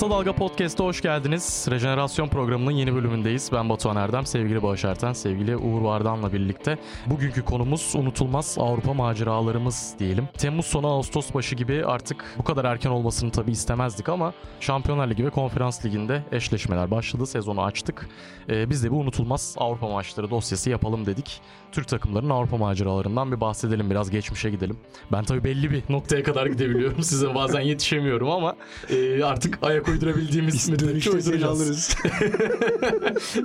Kısa Dalga Podcast'a hoş geldiniz. Rejenerasyon programının yeni bölümündeyiz. Ben Batuhan Erdem, sevgili Bağış Erten, sevgili Uğur Vardan'la birlikte. Bugünkü konumuz unutulmaz Avrupa maceralarımız diyelim. Temmuz sonu Ağustos başı gibi artık bu kadar erken olmasını tabii istemezdik ama Şampiyonlar Ligi ve Konferans Ligi'nde eşleşmeler başladı. Sezonu açtık. Ee, biz de bir unutulmaz Avrupa maçları dosyası yapalım dedik. Türk takımlarının Avrupa maceralarından bir bahsedelim. Biraz geçmişe gidelim. Ben tabii belli bir noktaya kadar gidebiliyorum. Size bazen yetişemiyorum ama e, artık ayak uydurabildiğimiz müddetçe uyduracağız. alırız.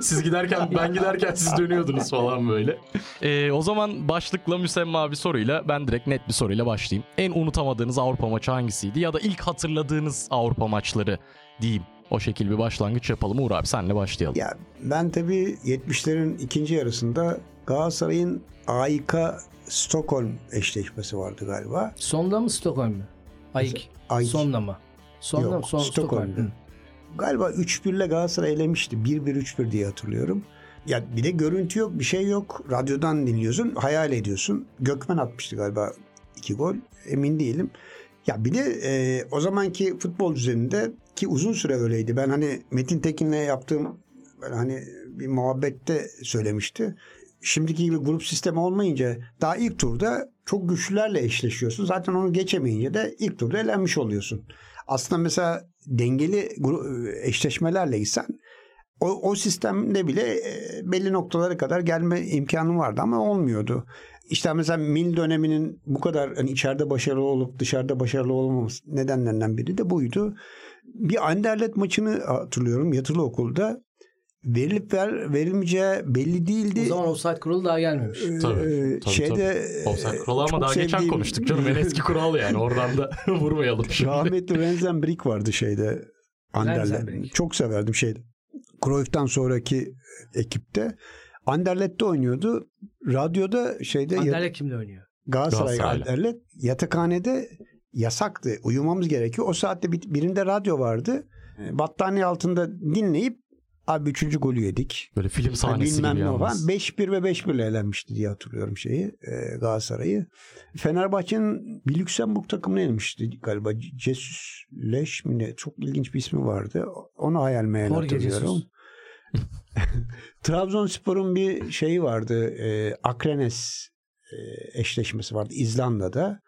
siz giderken ben giderken siz dönüyordunuz falan böyle. E, o zaman başlıkla müsemma bir soruyla ben direkt net bir soruyla başlayayım. En unutamadığınız Avrupa maçı hangisiydi? Ya da ilk hatırladığınız Avrupa maçları diyeyim. O şekil bir başlangıç yapalım. Uğur abi senle başlayalım. Ya ben tabii 70'lerin ikinci yarısında Galatasaray'ın AIK Stockholm eşleşmesi vardı galiba. Sonda mı Stockholm mu? Ayık. Ayık. Sonda mı? Sonda Yok? Son, Stockholm'da. Galiba 3-1 ile Galatasaray elemişti. 1-1-3-1 diye hatırlıyorum. Ya bir de görüntü yok, bir şey yok. Radyodan dinliyorsun, hayal ediyorsun. Gökmen atmıştı galiba iki gol. Emin değilim. Ya bir de e, o zamanki futbol düzeninde ki uzun süre öyleydi. Ben hani Metin Tekin'le yaptığım böyle hani bir muhabbette söylemişti. Şimdiki gibi grup sistemi olmayınca daha ilk turda çok güçlülerle eşleşiyorsun. Zaten onu geçemeyince de ilk turda elenmiş oluyorsun. Aslında mesela dengeli gru- eşleşmelerle gitsen o, o sistemde bile e, belli noktalara kadar gelme imkanı vardı ama olmuyordu. İşte mesela Mil döneminin bu kadar hani içeride başarılı olup dışarıda başarılı olmaması nedenlerinden biri de buydu. Bir Anderlet maçını hatırlıyorum yatılı okulda. Verilip ver, verilmeyeceği belli değildi. O zaman offside kuralı daha gelmemiş. Ee, Tabii, tabii, şeyde tabii. Offside kuralı ama daha geçen sevdiğim- konuştuk canım. En eski kural yani. Oradan da vurmayalım şimdi. Rahmetli Renzenbrink vardı şeyde. Anderlet. Renzenbrink. Çok severdim şeyde. Cruyff'tan sonraki ekipte. Anderlet'te oynuyordu. Radyoda şeyde ya- Anderle kimle oynuyor? Galatasaray. Anderlet yatakhanede yasaktı. Uyumamız gerekiyor. O saatte bir- birinde radyo vardı. Battaniye altında dinleyip abi üçüncü golü yedik. Böyle film sahnesi bilmem gibi yalnız. 5-1 ve 5-1 ile elenmişti diye hatırlıyorum şeyi e, Galatasaray'ı. Fenerbahçe'nin bir Lüksemburg takımını yenmişti galiba. Jesus Leş mi ne? Çok ilginç bir ismi vardı. Onu hayal meyal hatırlıyorum. Trabzonspor'un bir şeyi vardı. E, Akrenes e, eşleşmesi vardı İzlanda'da.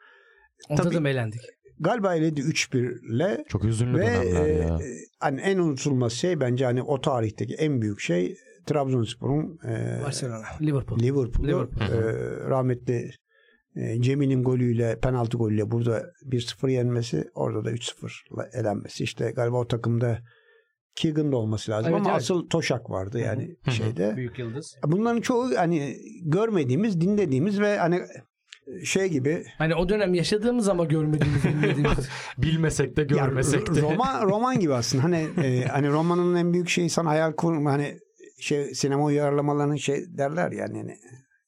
Onda Tabii. da mı elendik? Galiba eledi 3-1 ile Çok üzünlü ve dönemler ya. e, hani en unutulmaz şey bence hani o tarihteki en büyük şey Trabzonspor'un e, Barcelona. Liverpool. Liverpool'u Liverpool. e, rahmetli e, Cemil'in golüyle penaltı golüyle burada 1-0 yenmesi orada da 3-0 elenmesi işte galiba o takımda Keegan'da olması lazım Evet, ama evet. asıl Toşak vardı yani şeyde. Büyük yıldız. Bunların çoğu hani görmediğimiz, dinlediğimiz ve hani şey gibi Hani o dönem yaşadığımız ama görmediğimiz, bilmediğimiz. Bilmesek de görmesek de. roman roman gibi aslında. Hani e, hani romanın en büyük şeyi sana hayal kurma hani şey sinema uyarlamalarının şey derler yani hani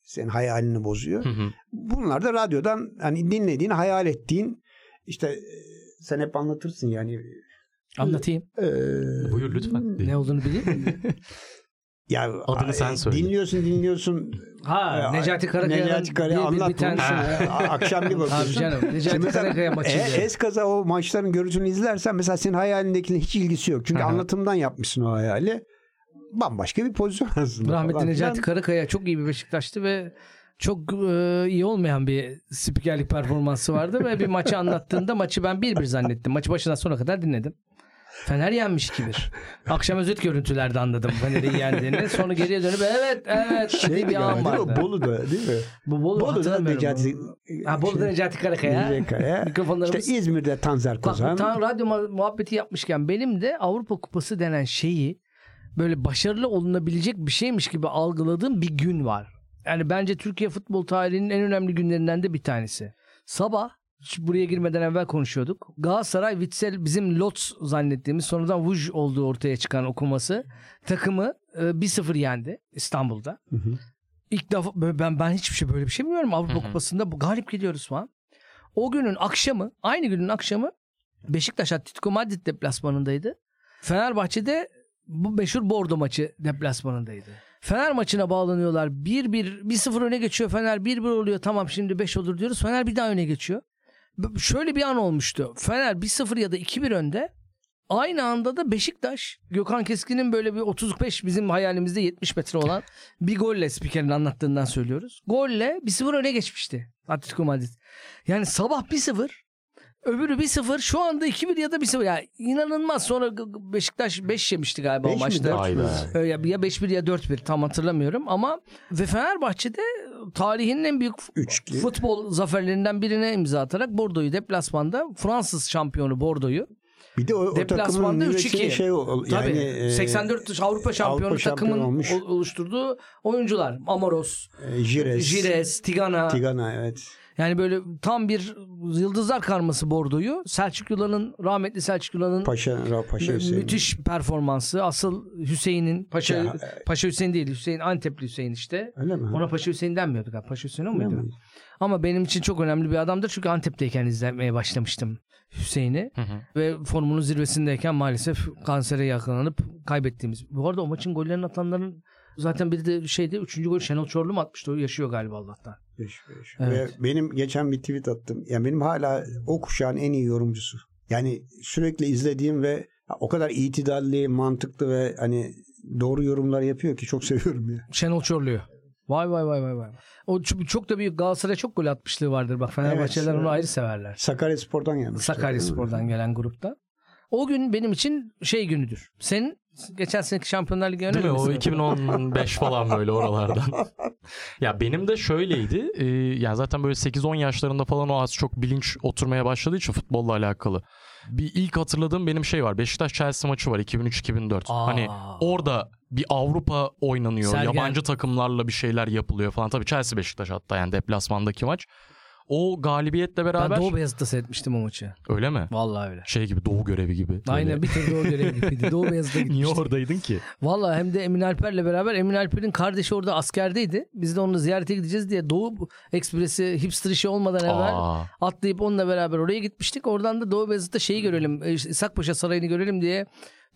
senin hayalini bozuyor. Hı hı. Bunlar da radyodan hani dinlediğin, hayal ettiğin işte e, sen hep anlatırsın yani. Anlatayım. E, Buyur lütfen. Ne olduğunu bileyim. ya Adını sen e, söyle. Dinliyorsun, dinliyorsun. Ha E, Necati Karakaya'nın Necati Karakaya bir, bir, anlat bir tane. E, Akşam bir Abi bakıyorsun. canım Necati Karakaya maçıydı. e, eskaza o maçların görüntüsünü izlersen mesela senin hayalindekinin hiç ilgisi yok. Çünkü anlatımdan yapmışsın o hayali. Bambaşka bir pozisyon aslında. Rahmetli falan Necati. Karakaya çok iyi bir Beşiktaş'tı ve çok e, iyi olmayan bir spikerlik performansı vardı ve bir maçı anlattığında maçı ben 1-1 zannettim. Maçı başından sona kadar dinledim. Fener yenmiş 2-1. Akşam özet görüntülerde anladım Fener'i yendiğini. Sonra geriye dönüp evet evet Şey bir galiba, an değil mi? vardı. Bolu'da değil mi? Bu Bolu Bolu'da. Necati Ha, Bolu'da Necati Karakaya. Necati Kaya. Mikrofonlarımız- İşte İzmir'de Tanzer Bak Kozan. bu tam radyo mu- muhabbeti yapmışken benim de Avrupa Kupası denen şeyi böyle başarılı olunabilecek bir şeymiş gibi algıladığım bir gün var. Yani bence Türkiye futbol tarihinin en önemli günlerinden de bir tanesi. Sabah buraya girmeden evvel konuşuyorduk. Galatasaray Witsel bizim Lots zannettiğimiz sonradan Vuj olduğu ortaya çıkan okuması takımı e, 1-0 yendi İstanbul'da. Hı hı. İlk defa ben ben hiçbir şey böyle bir şey bilmiyorum Avrupa Hı hı. Kupası'nda bu galip gidiyoruz falan. O günün akşamı, aynı günün akşamı Beşiktaş Atletico Madrid deplasmanındaydı. Fenerbahçe'de bu meşhur Bordo maçı deplasmanındaydı. Fener maçına bağlanıyorlar. 1-1 1-0 öne geçiyor Fener 1-1 oluyor. Tamam şimdi 5 olur diyoruz. Fener bir daha öne geçiyor. Şöyle bir an olmuştu. Fener 1-0 ya da 2-1 önde. Aynı anda da Beşiktaş Gökhan Keskin'in böyle bir 35 bizim hayalimizde 70 metre olan bir golle spikerin anlattığından söylüyoruz. Golle 1-0 öne geçmişti Atletico Madrid. Yani sabah 1-0 öbürü 1-0 şu anda 2-1 ya da 1-0 yani inanılmaz sonra Beşiktaş 5 yemişti galiba Beş o mi, maçta. Ee, Ya ya 5-1 ya 4-1 tam hatırlamıyorum ama ve Fenerbahçe'de tarihinin en büyük f- Üç- futbol zaferlerinden birine imza atarak Bordo'yu deplasmanda Fransız şampiyonu Bordo'yu Bir de o, o takımın Deplasmanda nüvesini 3-2. şey ol- Tabii. yani e, 84 Avrupa şampiyonu Avrupa takımın olmuş. ol- oluşturduğu oyuncular. Amoros, e, Jires, Jires, Tigana. Tigana evet. Yani böyle tam bir yıldızlar karması Bordo'yu. Selçuk Yılan'ın rahmetli Selçuk Yılan'ın Paşa Paşa mü- Hüseyin. müthiş performansı. Asıl Hüseyin'in Paşa Ya, Paşa Hüseyin değil. Hüseyin Antepli Hüseyin işte. Öyle mi? Ona Paşa Hüseyin denmiyordu galiba. Paşa Hüseyin o muydu? mi? Ama benim için çok önemli bir adamdır. Çünkü Antep'teyken izlemeye başlamıştım Hüseyin'i. Hı hı. Ve formunun zirvesindeyken maalesef kansere yakalanıp kaybettiğimiz. Bu arada o maçın gollerini atanların zaten bir de şeyde üçüncü gol Şenol Çorlu mu atmıştı? O yaşıyor galiba Allah'tan. Beş, beş. Evet. Ve benim geçen bir tweet attım. Yani benim hala o kuşağın en iyi yorumcusu. Yani sürekli izlediğim ve o kadar itidalli, mantıklı ve hani doğru yorumlar yapıyor ki çok seviyorum ya. Şenol Çorlu'yu. Vay vay vay vay vay. O çok, da büyük Galatasaray'a çok gol atmışlığı vardır. Bak Fenerbahçeliler Evet, onu ayrı severler. Sakaryaspor'dan gelmiş. Sakaryaspor'dan gelen grupta. O gün benim için şey günüdür. Senin geçen seneki Şampiyonlar Ligi önemli O misin? 2015 falan böyle oralardan. ya benim de şöyleydi. Ee, yani zaten böyle 8-10 yaşlarında falan o az çok bilinç oturmaya başladığı için futbolla alakalı. Bir ilk hatırladığım benim şey var. Beşiktaş Chelsea maçı var 2003-2004. Aa. Hani orada bir Avrupa oynanıyor. Sergen. Yabancı takımlarla bir şeyler yapılıyor falan. Tabii Chelsea Beşiktaş hatta yani deplasmandaki maç. O galibiyetle beraber Ben Doğu Beyazıt'ta seyretmiştim o maçı. öyle mi? Vallahi öyle. Şey gibi doğu görevi gibi. Aynen bir tek Doğu görevi gibiydi. Doğu Beyazıt'ta Niye gitmiştik. oradaydın ki? Vallahi hem de Emin Alper'le beraber Emin Alper'in kardeşi orada askerdeydi. Biz de onunla ziyarete gideceğiz diye Doğu Ekspresi hipster işi olmadan evvel Aa, atlayıp onunla beraber oraya gitmiştik. Oradan da Doğu Beyazıt'ta şeyi görelim. e, İshakpaşa Sarayı'nı görelim diye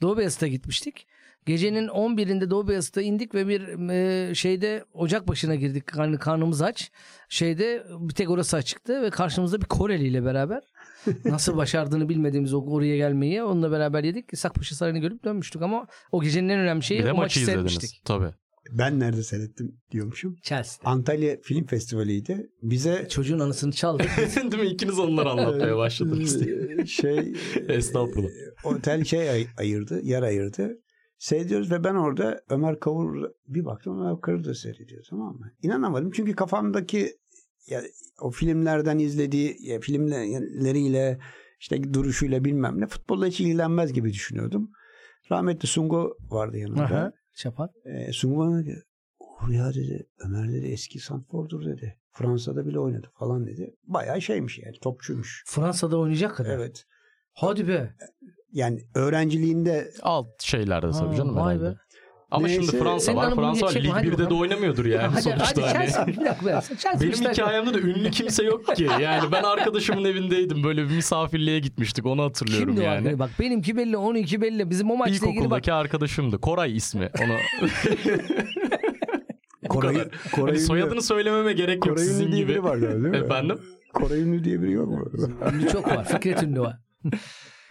Doğu Beyazıt'a gitmiştik. Gecenin 11'inde Doğu Beyazıt'ta indik ve bir e, şeyde ocak başına girdik. Karn, karnımız aç. Şeyde bir tek orası açıktı ve karşımızda bir Koreli ile beraber nasıl başardığını bilmediğimiz o oraya gelmeyi onunla beraber yedik. İshakpaşa Sarayı'nı görüp dönmüştük ama o gecenin en önemli şeyi bir de o maçı maçı izlediniz. seyretmiştik. Tabii. Ben nerede seyrettim diyormuşum. Chelsea'de. Antalya Film Festivali'ydi. Bize Çocuğun anısını çaldık. Değil mi? İkiniz onları anlatmaya başladınız. Ee, şey Estağfurullah. e, otel şey ay- ayırdı, yer ayırdı. Seyrediyoruz ve ben orada Ömer Kavur bir baktım Ömer Kavur da seyrediyor tamam mı? İnanamadım çünkü kafamdaki ya, o filmlerden izlediği ya, filmleriyle işte duruşuyla bilmem ne futbolla hiç ilgilenmez gibi düşünüyordum. Rahmetli Sungo vardı yanında. Aha, Çapan. E, Sungu bana dedi. Ya dedi. Ömer dedi eski santrfordur dedi. Fransa'da bile oynadı falan dedi. Bayağı şeymiş yani topçuymuş. Fransa'da oynayacak kadar. Evet. Hadi be. Yani öğrenciliğinde Alt şeylerde tabii canım vay herhalde. be. Ama Neyse. şimdi Fransa Senin var. Fransa var. Lig Hadi 1'de de oynamıyordur yani hadi sonuçta. hadi hani. Chelsea. Bir dakika bir dakika. Chelsea Benim hikayemde de ünlü kimse yok ki. Yani ben arkadaşımın evindeydim. Böyle bir misafirliğe gitmiştik. Onu hatırlıyorum Kimdi yani. yani? Bak benimki belli, onunki belli. Bizim o maçla ilgili bak. Arkadaşımdı. Koray ismi. Onu Koray. Koray hani soyadını söylememe gerek yok Koray sizin ünlü diye gibi. biri var galiba değil mi? Efendim? Koray ünlü diye biri yok mu? Ünlü çok var. Fikret ünlü var.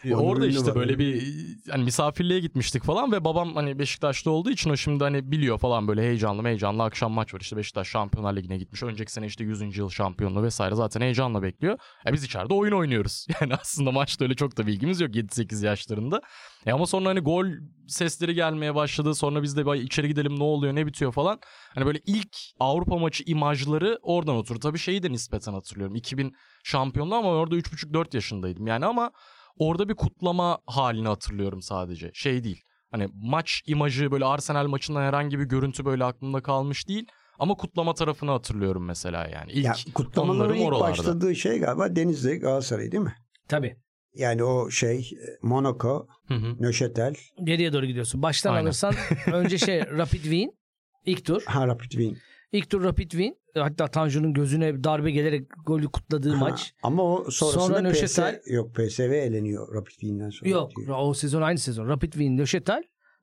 Onur Orada işte var. böyle bir hani misafirliğe gitmiştik falan ve babam hani Beşiktaş'ta olduğu için o şimdi hani biliyor falan böyle heyecanlı heyecanlı akşam maç var işte Beşiktaş Şampiyonlar Ligi'ne gitmiş. Önceki sene işte 100. yıl şampiyonluğu vesaire zaten heyecanla bekliyor. E biz içeride oyun oynuyoruz. Yani aslında maçta öyle çok da bilgimiz yok 7-8 yaşlarında. E ama sonra hani gol sesleri gelmeye başladı. Sonra biz de "Vay içeri gidelim ne oluyor ne bitiyor falan. Hani böyle ilk Avrupa maçı imajları oradan oturdu. Tabii şeyi de nispeten hatırlıyorum. 2000 şampiyonluğu ama orada 3,5-4 yaşındaydım. Yani ama orada bir kutlama halini hatırlıyorum sadece. Şey değil. Hani maç imajı böyle Arsenal maçından herhangi bir görüntü böyle aklımda kalmış değil. Ama kutlama tarafını hatırlıyorum mesela yani. İlk Ya, kutlamaların ilk oralarda. başladığı şey galiba Denizli Galatasaray değil mi? Tabii. Yani o şey e, Monaco, Hı hı. Nöşetel, Geriye doğru gidiyorsun. Baştan Aynen. alırsan önce şey Rapid Wien. ilk tur. ha Rapid Wien. İlk tur Rapid Wien. Hatta Tanju'nun gözüne darbe gelerek golü kutladığı Ha, maç. Ama o sonrasında Sonra PS, Nöşetel. yok PSV eleniyor Rapid Wien'den sonra. Yok diyor. o sezon aynı sezon. Rapid Wien,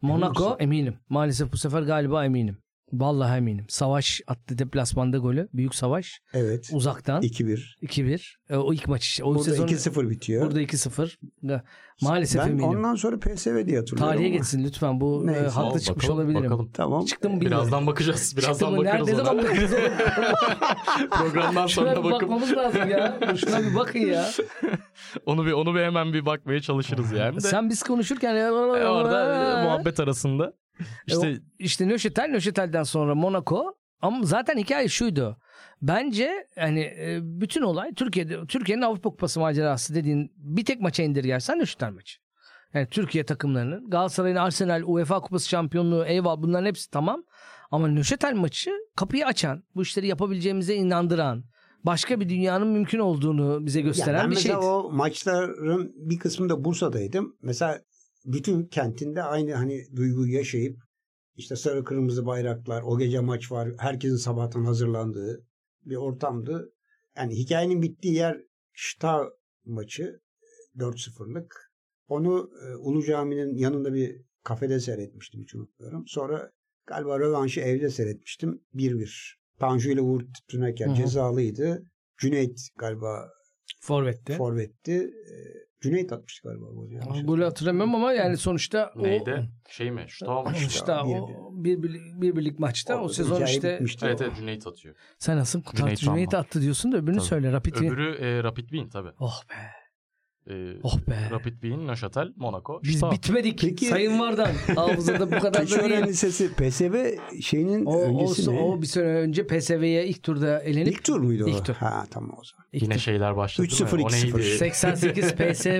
Emin Monaco eminim. Maalesef bu sefer galiba eminim. Vallahi eminim. Savaş attı deplasmanda golü. Büyük savaş. Evet. Uzaktan. 2-1. 2-1. E, o ilk maç işte. O Burada sezon 2-0 bitiyor. Burada 2-0. Da- Maalesef ben eminim. ondan sonra PSV diye hatırlıyorum. Tarihe ama. geçsin lütfen. Bu Neyse. e, haklı Ol, çıkmış bakalım, olabilirim. Bakalım. Tamam. Çıktı mı bilmiyorum. Birazdan bakacağız. Birazdan Çıktı mı? bakarız Nerede ona. zaman bakacağız? Programdan sonra bakıp bakmamız lazım ya. Şuna bir bakın ya. onu bir onu bir hemen bir bakmaya çalışırız yani de. Sen biz konuşurken E, orada e, muhabbet arasında işte işte işte Nöşetel Nöşetel'den sonra Monaco ama zaten hikaye şuydu. Bence hani e, bütün olay Türkiye'de Türkiye'nin Avrupa Kupası macerası dediğin bir tek maça indirgersen Nöşetel maçı. Yani Türkiye takımlarının Galatasaray'ın Arsenal UEFA Kupası şampiyonluğu eyvallah bunların hepsi tamam. Ama Nöşetel maçı kapıyı açan, bu işleri yapabileceğimize inandıran, başka bir dünyanın mümkün olduğunu bize Ya gösteren ben bir mesela şeydi. o maçların bir kısmında Bursa'daydım. Mesela bütün kentinde aynı hani duyguyu yaşayıp işte sarı kırmızı bayraklar, o gece maç var, herkesin sabahtan hazırlandığı bir ortamdı. Yani hikayenin bittiği yer Şta maçı 4-0'lık. Onu e, Ulu Cami'nin yanında bir kafede seyretmiştim hiç unutmuyorum. Sonra galiba rövanşı evde seyretmiştim 1-1. Tanju ile Uğur Tüneker Hı hı. cezalıydı. Cüneyt galiba Forvet'te. forvetti. E, Cüneyt atmıştı galiba golü. yanlış Golü hatırlamıyorum. ama yani sonuçta o neydi? Şey mi? Şu tamam mı? İşte işte o bir, bir, bir birlik maçta o, Orada sezon işte Evet o. evet Cüneyt atıyor. sen nasıl Cüneyt Cüneyt, attı diyorsun da öbürünü Tabii. söyle Rapid. Öbürü e, Rapid Wien tabii. Oh be. E, Oh be. Rapid Wien, Neuchâtel, Monaco. Biz Stade. bitmedik. Peki- Sayın Vardan. Hafızada bu kadar da değil. Lisesi PSV şeyinin O, öncesi o, mi? o bir sene önce PSV'ye ilk turda elenip İlk tur muydu o? İlk tur. Ha tamam o zaman. ilk Yine tur. şeyler başladı 3-0, değil mi? O 2-0. neydi? 88 PSV.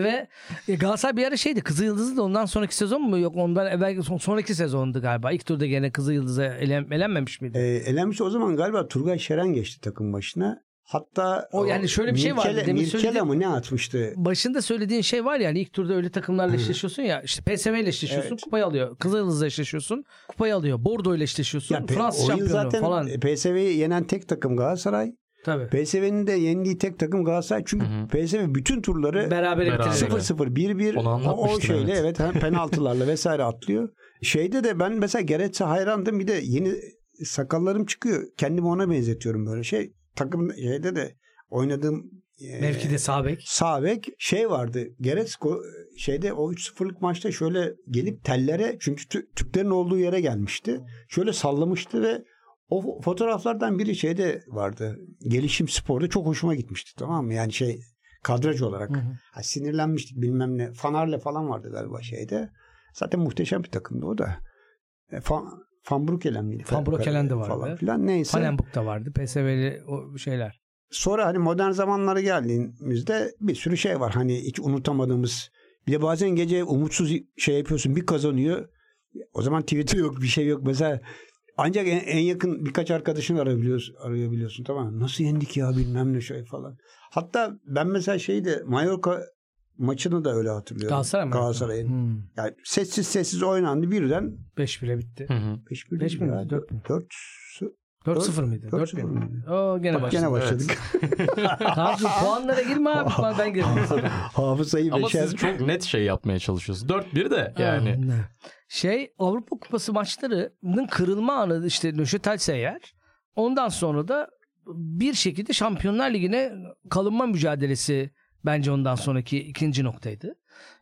E, Galatasaray bir ara şeydi Kızıl Yıldız'ı da ondan sonraki sezon mu? Yok ondan evvel son, sonraki sezondu galiba. İlk turda gene Kızıl Yıldız'a elen, elenmemiş miydi? E, elenmiş o zaman galiba Turgay Şeren geçti takım başına. Hatta O yani şöyle bir şey vardı, Mirkele, Mirkele mi ne atmıştı? Başında söylediğin şey var yani ilk turda öyle takımlarla eşleşiyorsun ya işte PSV ile eşleşiyorsun Evet. kupayı alıyor. Kızıl Yıldız'la eşleşiyorsun kupayı alıyor. Bordo ile eşleşiyorsun. Ya, Fransız şampiyonu zaten falan. PSV'yi yenen tek takım Galatasaray. Tabii. PSV'nin de yendiği tek takım Galatasaray. Çünkü Hı hı. PSV bütün turları Beraber Beraber. bitirecek. 0-0 1-1 Onu o, şeyle evet. evet, hem penaltılarla vesaire atlıyor. Şeyde de ben mesela Geretse hayrandım. Bir de yeni sakallarım çıkıyor. Kendimi ona benzetiyorum böyle şey. Takım şeyde de oynadığım Mevkide sağ bek. sağ bek şey vardı. Gerets ko- şeyde o 3-0'lık maçta şöyle gelip tellere çünkü Tü- Türklerin olduğu yere gelmişti. Şöyle sallamıştı ve o fo- fotoğraflardan biri şeyde vardı. Gelişim sporda çok hoşuma gitmişti tamam mı? Yani şey kadraj olarak. Hı hı. Ha, sinirlenmiştik bilmem ne. Fanarle falan vardı galiba şeyde. Zaten muhteşem bir takımdı o da. E, Fan, Van miydi? Van Broekelen de vardı. Falan filan. Neyse. Panenburg da vardı. PSV'li o şeyler. Sonra hani modern zamanlara geldiğimizde bir sürü şey var. Hani hiç unutamadığımız. Bir de bazen gece umutsuz şey yapıyorsun. Bir kazanıyor. O zaman Twitter yok bir şey yok. Mesela ancak en, en yakın birkaç arkadaşını arayabiliyorsun, arayabiliyorsun. Tamam mı? Nasıl yendik ya bilmem ne şey falan. Hatta ben mesela şeyde Mallorca maçını da öyle hatırlıyorum. Galatasaray mı? Galatasaray'ın. Hmm. Yani sessiz sessiz oynandı birden 5-1'e bitti. Hı hı. 5-1 Beş mi miydi, dört mü? 4 4-0 mıydı? 4-0 4-1 mıydı? miydi? Oo gene başladı. Gene başladık. Dur, puanlara girme abi. Lan ben girdim. Hafızayı Ama beşer. siz çok net şey yapmaya çalışıyorsunuz. 4-1 de yani. Şey Avrupa Kupası maçlarının kırılma anı işte Nöşetel eğer. Ondan sonra da bir şekilde Şampiyonlar Ligi'ne kalınma mücadelesi bence ondan sonraki ikinci noktaydı.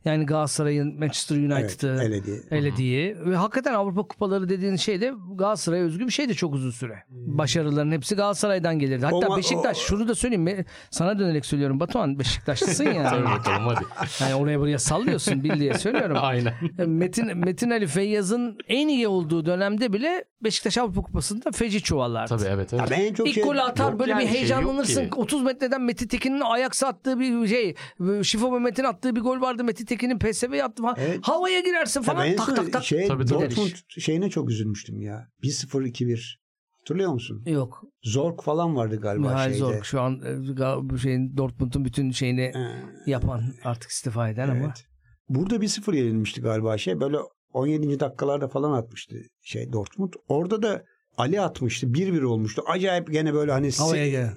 Yani Galatasaray'ın Manchester Evet, United'ı eledi. elediği ve hakikaten Avrupa Kupaları dediğin şey de Galatasaray'a özgü bir şeydi çok uzun süre. Başarıların hepsi Galatasaray'dan gelirdi. Hatta O Beşiktaş o- şunu da söyleyeyim mi? Sana dönerek söylüyorum Batuhan Beşiktaşlısın ya. Tabii bakalım hadi. Yani oraya buraya sallıyorsun bil diye söylüyorum. Aynen. Metin Metin Ali Feyyaz'ın en iyi olduğu dönemde bile Beşiktaş Avrupa Kupası'nda feci çuvallardı. Tabii evet evet. Ya ben en çok İlk şey... golü atar yok böyle yani bir şey heyecanlanırsın. ki. 30 metreden Metin Tekin'in ayak attığı bir şey. Şifo Mehmet'in attığı bir gol vardı. Metin Tekin'in PSV'ye attı falan. Evet. Havaya girersin Ya falan. ben en tak tak tak. Şey, Tabii, tabii. Dortmund şeyine çok üzülmüştüm ya. 1-0-2-1. Hatırlıyor musun? Yok. Zork falan vardı galiba Mihail şeyde. Zorc şu an e, şeyin Dortmund'un bütün şeyini Ee, yapan artık istifa eden ama. evet. Burada 1-0 yenilmişti galiba şey. Böyle 17. dakikalarda falan atmıştı şey Dortmund. Orada da Ali atmıştı. 1-1 olmuştu. Acayip gene böyle hani Havaya si- gelen.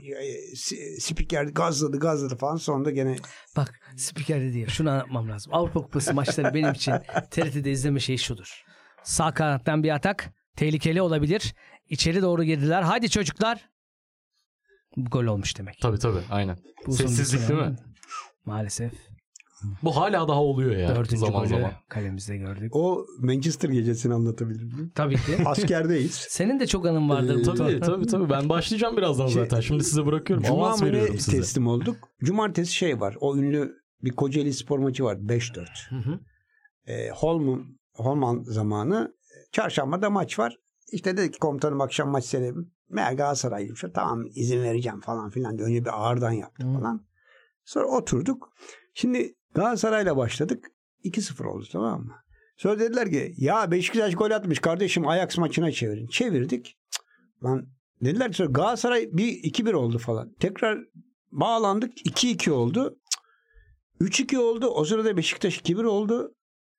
e, spiker gazladı gazladı falan. Sonra gene Bak spiker dedi ya şunu anlatmam lazım. Avrupa Kupası maçları benim için TRT'de izleme şeyi şudur. Sağ kanattan bir atak. Tehlikeli olabilir. İçeri doğru girdiler. Hadi çocuklar. Gol olmuş demek. Tabii tabii aynen. Bu uzun bir Sessizlik süre. değil mi? Maalesef. Bu hala daha oluyor ya Dördüncü zaman golü zaman. kalemizde gördük. O Manchester gecesini anlatabilir miyim? Tabii ki. Askerdeyiz. Senin de çok anın vardır. Ee. Tabii tabii tabii. Ben başlayacağım birazdan Şey, zaten. Şimdi size bırakıyorum. Cuma mı ne size. teslim olduk. Cumartesi şey var. O ünlü bir Kocaeli spor maçı var. 5-4. Hı hı. E, Holman, Holman zamanı. Çarşamba da maç var. İşte dedi ki komutanım akşam maç seyredelim. Meğer Galatasaraylıymış. Tamam izin vereceğim falan filan. Önce bir ağırdan yaptı Hı. falan. Sonra oturduk. Şimdi Galatasaray'la başladık. 2-0 oldu tamam mı? Sonra dediler ki ya Beşiktaş gol atmış kardeşim Ajax maçına çevirin. Çevirdik. Cık, Lan dediler ki Galatasaray bir 2-1 oldu falan. Tekrar bağlandık 2-2 oldu. Cık, 3-2 oldu. O sırada Beşiktaş 2-1 oldu.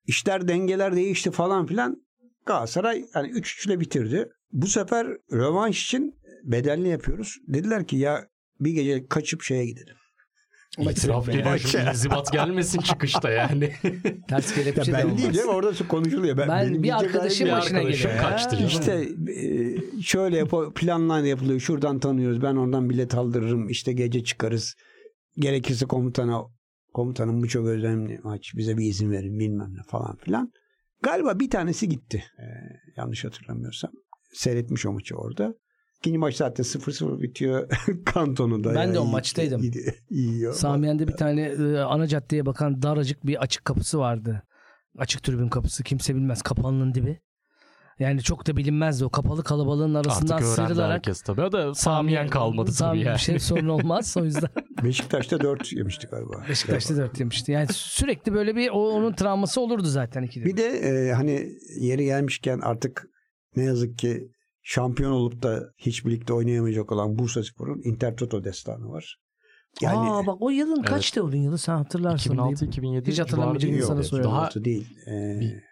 İşler dengeler değişti falan filan. Galatasaray yani 3-3 ile bitirdi. Bu sefer rövanş için bedelli yapıyoruz. Dediler ki ya bir gece kaçıp şeye gidelim. İtiraf geliyor şimdi inzibat gelmesin çıkışta yani. Ters Ya kelepçe de ben olmaz. değil orada konuşuluyor. Ben, Ben benim bir arkadaşım başına arkadaşım geliyor. ya. kaçtı canım. İşte e, şöyle yap planlar yapılıyor. Şuradan tanıyoruz. Ben oradan bilet aldırırım. İşte gece çıkarız. Gerekirse komutana komutanım bu çok önemli maç. Bize bir izin verin bilmem ne falan filan. Galiba bir tanesi gitti. E, yanlış hatırlamıyorsam. Seyretmiş o maçı orada. İkinci maç zaten 0-0 bitiyor. Kantonu da. Ben de o yani maçtaydım. iyi- Yiyor. Samiyen'de bir tane e, ana caddeye bakan daracık bir açık kapısı vardı. Açık tribün kapısı. Kimse bilmez. Kapalının dibi. Yani çok da bilinmezdi. O kapalı kalabalığın arasından Artık sıyrılarak herkes tabii. O da Samiyen kalmadı tabii yani. Bir şey sorun olmaz. O yüzden Beşiktaş'ta 4 yemişti galiba. Beşiktaş'ta dört yemişti. Yani sürekli böyle bir o, onun travması olurdu zaten ikide. Bir de e, hani yeri gelmişken artık ne yazık ki şampiyon olup da hiç birlikte oynayamayacak olan Bursa Spor'un Intertoto destanı var. Yani Aa bak o yılın Evet. kaçtı onun yılı sen hatırlarsın. 2006-2007 Hiç hatırlamayacak civarı insana soruyorum. Daha 96 değil. E, Bir-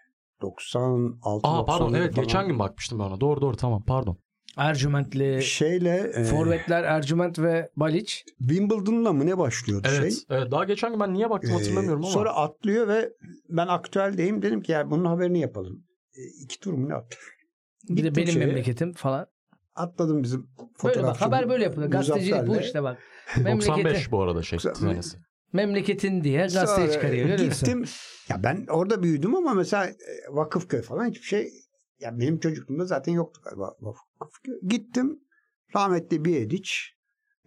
96 Aa pardon 97 evet falan. geçen gün bakmıştım ben ona. Doğru doğru tamam pardon. Ercüment'li şeyle e, forvetler Ercüment ve Baliç. Wimbledon'la mı ne başlıyordu Evet, şey? evet daha geçen gün ben niye baktım E, hatırlamıyorum ama. Sonra atlıyor ve ben aktüeldeyim dedim ki ya bunun haberini yapalım. E, iki tur mu ne attı? Bir de benim şeye, memleketim falan. Atladım bizim Böyle bak fotoğrafçı haber böyle yapılıyor. Gazetecilik bu işte bak. 95 Memleketi, bu arada şey memleketin diye gazete Sonra çıkarıyor. görüyorsun. Gittim. Ya ben orada büyüdüm ama mesela e, Vakıfköy falan hiçbir şey ya benim çocukluğumda zaten yoktu galiba Vakıfköy. Gittim. Rahmetli bir ediç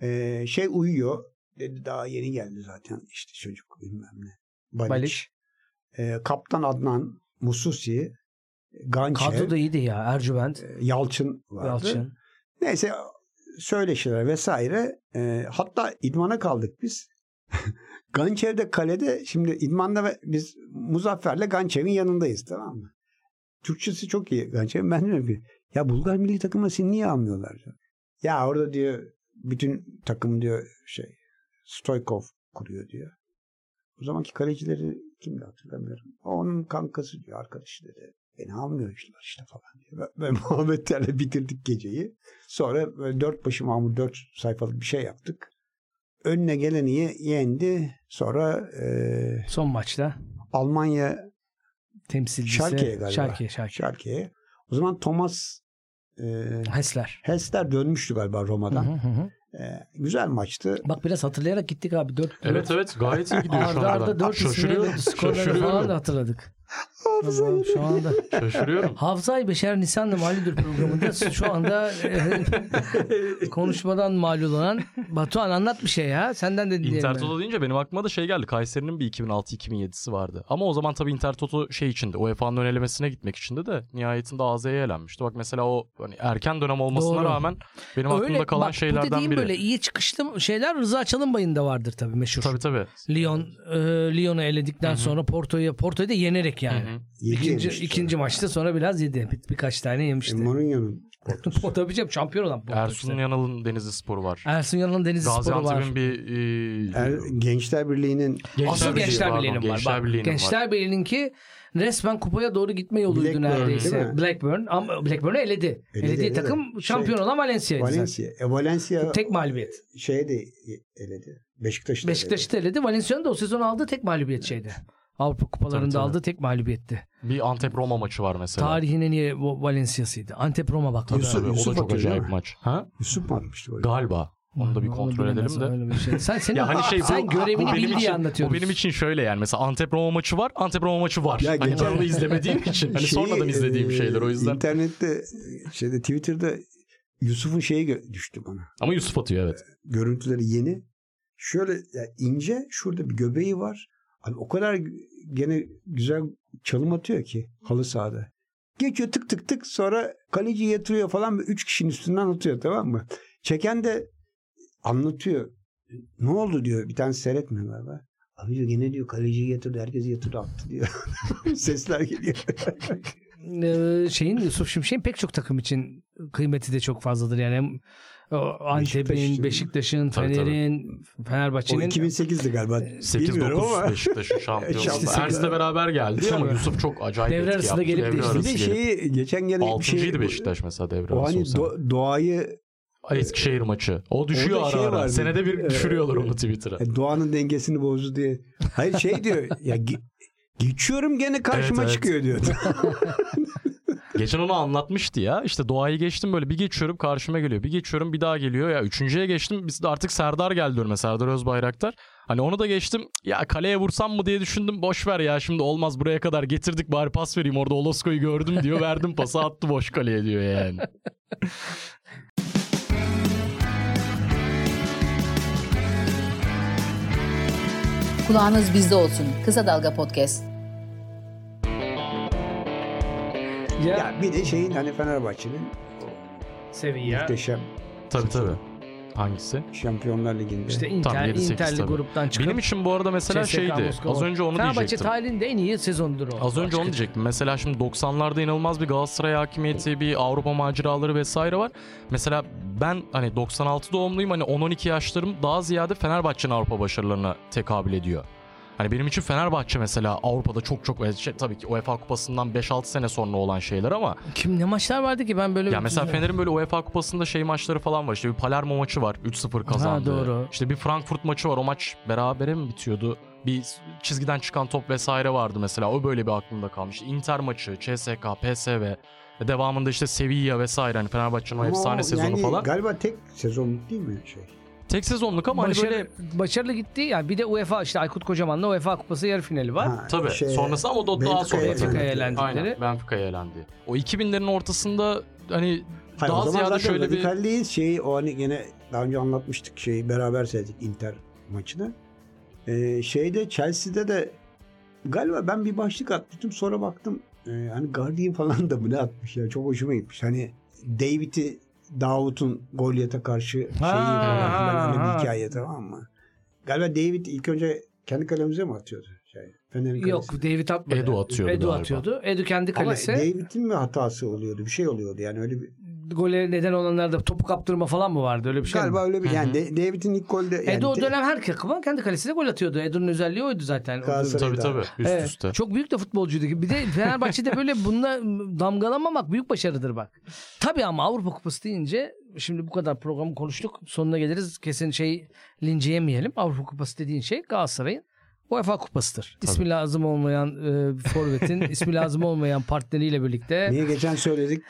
e, şey uyuyor. Dedi daha yeni geldi zaten işte çocuk bilmem ne. Baliç. Baliç. E, Kaptan Adnan Mususi Gançev Kadro da iyiydi ya. Ercüment, e, Yalçın vardı. Yalçın. Neyse söyleşiler vesaire. E, hatta idmana kaldık biz. Gançev'de kalede şimdi idmanda ve biz Muzaffer'le Gançev'in yanındayız tamam mı? Türkçesi çok iyi Gançev'in. Ben diyorum ki ya Bulgar milli takımına seni niye almıyorlar? diyor. Ya orada diyor bütün takım diyor şey Stoykov kuruyor diyor. O zamanki kalecileri kimdi hatırlamıyorum. Onun kankası diyor arkadaşı dedi. Beni almıyorlar işte falan diyor. Ve, muhabbetlerle bitirdik geceyi. Sonra böyle dört başı mamur dört sayfalık bir şey yaptık. Önüne geleni ye- yendi. Sonra e, Son maçta Almanya temsilcisi. Schalke'ye galiba. Schalke, Schalke. Schalke'ye. O zaman Thomas e, Hessler. Hessler dönmüştü galiba Roma'dan. hı hı hı. E, güzel maçtı. Bak biraz hatırlayarak gittik abi. 4 Evet evet gayet iyi gidiyor şu Arda anda. arda 4 Şaşırıyorum. isimle skorları falan da hatırladık. Hafıza Allah'ım, Şu anda Şaşırıyorum. Hafızay Beşer Nisan'la Malüdür programında şu anda e, konuşmadan malul olan Batuhan anlat bir şey ya. Senden de dinleyelim. Intertoto deyince benim aklıma da şey geldi. Kayseri'nin bir 2006-2007'si vardı. Ama o zaman tabii Intertoto şey içinde. UEFA'nın ön elemesine gitmek içindi de nihayetinde AZ'ye elenmişti. Bak mesela o hani erken dönem olmasına Doğru. rağmen benim aklımda kalan bak, bu şeylerden dediğim biri. böyle iyi çıkışlı şeyler Rıza Çalınbay'ın da vardır tabii meşhur. Tabii tabii. Lyon e, Lyon'u eledikten Hı hı. sonra Porto'yu Porto'yu da yenerek yani. Hı hı. Yedi İkinci, ikinci sonra. maçta sonra biraz yedi. Bir, birkaç tane E, yemişti. Mourinho'nun Porto'su. o tabii canım şampiyon olan Porto Ersun işte. Yanal'ın Denizli Sporu var. Ersun Yanal'ın Denizli Sporu var. Gaziantep'in bir e, Er, Gençler Birliği'nin Asıl Birliği, Gençler Birliği'nin var. Gençler Birliği'nin. Gençler Birliği'ninki resmen kupaya doğru gitme yoluydu Blackburn, neredeyse. Blackburn ama Blackburn'u eledi. Eledi, Elediği eledi. takım şampiyon Şey, olan Valencia'ydı. Valencia. E, Valencia Tek mağlubiyet. şeye de eledi. Beşiktaş'ı da eledi. Valencia'nın da o sezon aldığı tek mağlubiyet şeydi. Avrupa kupalarında Tabii, tabii. aldığı tek mağlubiyetti. Bir Antep Roma maçı var mesela. Tarihin en iyi Va- Valencia'sıydı. Antep Roma bak. Yusuf- Tabii, o Yusuf da çok acayip maç. Ha? Yusuf atmıştı golü? Galiba. Onu da bir kontrol edelim de. bir şey. Sen, senin, Ya hani şey bu- sen görevini bu benim bil diye için- anlatıyorsun. Bu benim için şöyle yani mesela Antep Roma maçı var, Antep Roma maçı var. Ya hani geçen- ben onu izlemediğim için hani Şeyi, sonradan izlediğim e, şeyler o yüzden. İnternette şeyde Twitter'da Yusuf'un şeyi düştü bana. Ama Yusuf atıyor evet. Görüntüleri yeni. Şöyle ya ince şurada bir göbeği var. Abi o kadar gene güzel çalım atıyor ki halı sahada. Geçiyor tık tık tık sonra kaleci yatırıyor falan ve üç kişinin üstünden atıyor tamam mı? Çeken de anlatıyor. Ne oldu diyor. Bir tane seyretmiyor galiba. Abi diyor gene diyor kaleciyi yatırdı herkesi yatırdı attı diyor. Sesler geliyor. Ee, şeyin Yusuf Şimşek'in pek çok takım için kıymeti de çok fazladır. Yani Antep'in, Beşiktaş'ın- Fener'in, o Fenerbahçe'nin 2008'di galiba. Bilmiyorum 8-9 ama. Beşiktaş'ın şampiyonu. Şampiyon. Ers'le beraber geldi ama Yusuf çok acayip Devre etki yaptı. gelip Devre. Bir arası de gelip. şeyi geçen gene bir şey. Beşiktaş mesela devre O arası hani o sene. do- doğayı Eskişehir maçı. O düşüyor Orada ara şey ara. vardı. Senede bir düşürüyorlar onu Twitter'a. e, doğanın dengesini bozdu diye. Hayır şey diyor ya ge- geçiyorum gene karşıma Evet, evet. çıkıyor diyor. Geçen onu anlatmıştı ya. İşte doğayı geçtim böyle bir geçiyorum karşıma geliyor. Bir geçiyorum bir daha geliyor. Ya üçüncüye geçtim. Biz de artık Serdar geldi önüme. Serdar Özbayraktar. Hani onu da geçtim. Ya kaleye vursam mı diye düşündüm. Boş ver ya şimdi olmaz buraya kadar getirdik bari pas vereyim. Orada Olosko'yu gördüm diyor. Verdim pası attı boş kaleye diyor yani. Kulağınız bizde olsun. Kısa Dalga Podcast. Ya, ya bir de şeyin hani Fenerbahçe'nin Sevilla, muhteşem Tabii tabii. Hangisi? Şampiyonlar Ligi'nde. işte Tam Inter, 7-8 Interli tabii. gruptan çıkıp Benim için bu arada mesela CSKA şeydi. Moskova. Az önce onu Fenerbahçe diyecektim. tarihinde en iyi sezondur o. Az önce onu diyecektim. Mesela şimdi 90'larda inanılmaz bir Galatasaray hakimiyeti, bir Avrupa maceraları vesaire var. Mesela ben hani 96 doğumluyum hani 10-12 yaşlarım daha ziyade Fenerbahçe'nin Avrupa başarılarına tekabül ediyor. Hani benim için Fenerbahçe mesela Avrupa'da çok çok şey, tabii ki UEFA Kupası'ndan 5-6 sene sonra olan şeyler ama Kim ne maçlar vardı ki ben böyle ya mesela Fener'in böyle UEFA Kupası'nda şey maçları falan var. İşte bir Palermo maçı var. 3-0 kazandı. doğru. İşte bir Frankfurt maçı var. O maç berabere mi bitiyordu? Bir çizgiden çıkan top vesaire vardı mesela. O böyle bir aklımda kalmış. Inter maçı, CSK, PSV. ve Devamında işte Sevilla vesaire. Hani Fenerbahçe'nin efsane o sezonu yani falan. Galiba tek sezonluk değil mi şey? Tek sezonluk ama hani Başarı, böyle başarılı gitti. Yani bir de UEFA işte Aykut Kocaman'la UEFA Kupası yarı finali var. Ha, Tabii şey, sonrası ama o da daha sonra. Benfica'ya elendikleri. Aynen Benfica'ya elendi. O 2000'lerin ortasında hani Hayır, daha o zaman ziyade şöyle bir değil. Şeyi o hani gene daha önce anlatmıştık şeyi beraber seyrettik Inter maçını. Ee, şeyde Chelsea'de de galiba ben bir başlık atmıştım sonra baktım e, hani Guardian falan da ne atmış ya çok hoşuma gitmiş. Hani David'i Davut'un Golyat'a karşı şeyi falan filan öyle ha. bir hikaye tamam mı? Galiba David ilk önce kendi kalemize mi atıyordu? Şey, Fener'in Yok. David atmadı. Edu atıyordu Edu galiba. atıyordu. Edu kendi Ama kalesi. David'in mi hatası oluyordu? Bir şey oluyordu yani öyle bir Gole neden olanlarda topu kaptırma falan mı vardı? Öyle bir şey Galiba mi? öyle bir yani De- David'in ilk golde yani Edu o dönem her takıma kendi kalesine gol atıyordu. Edu'nun özelliği oydu zaten. Tabii tabii üst Evet, üste. Çok büyük de futbolcuydu. Bir de Fenerbahçe'de böyle bununla damgalamamak büyük başarıdır bak. Tabii ama Avrupa Kupası deyince şimdi bu kadar programı konuştuk. Sonuna geliriz. Kesin şey linceyemeyelim. Avrupa Kupası dediğin şey Galatasaray'ın UEFA Kupası'dır. İsmi lazım olmayan e, forvetin, ismi lazım olmayan partneriyle birlikte Niye geçen söyledik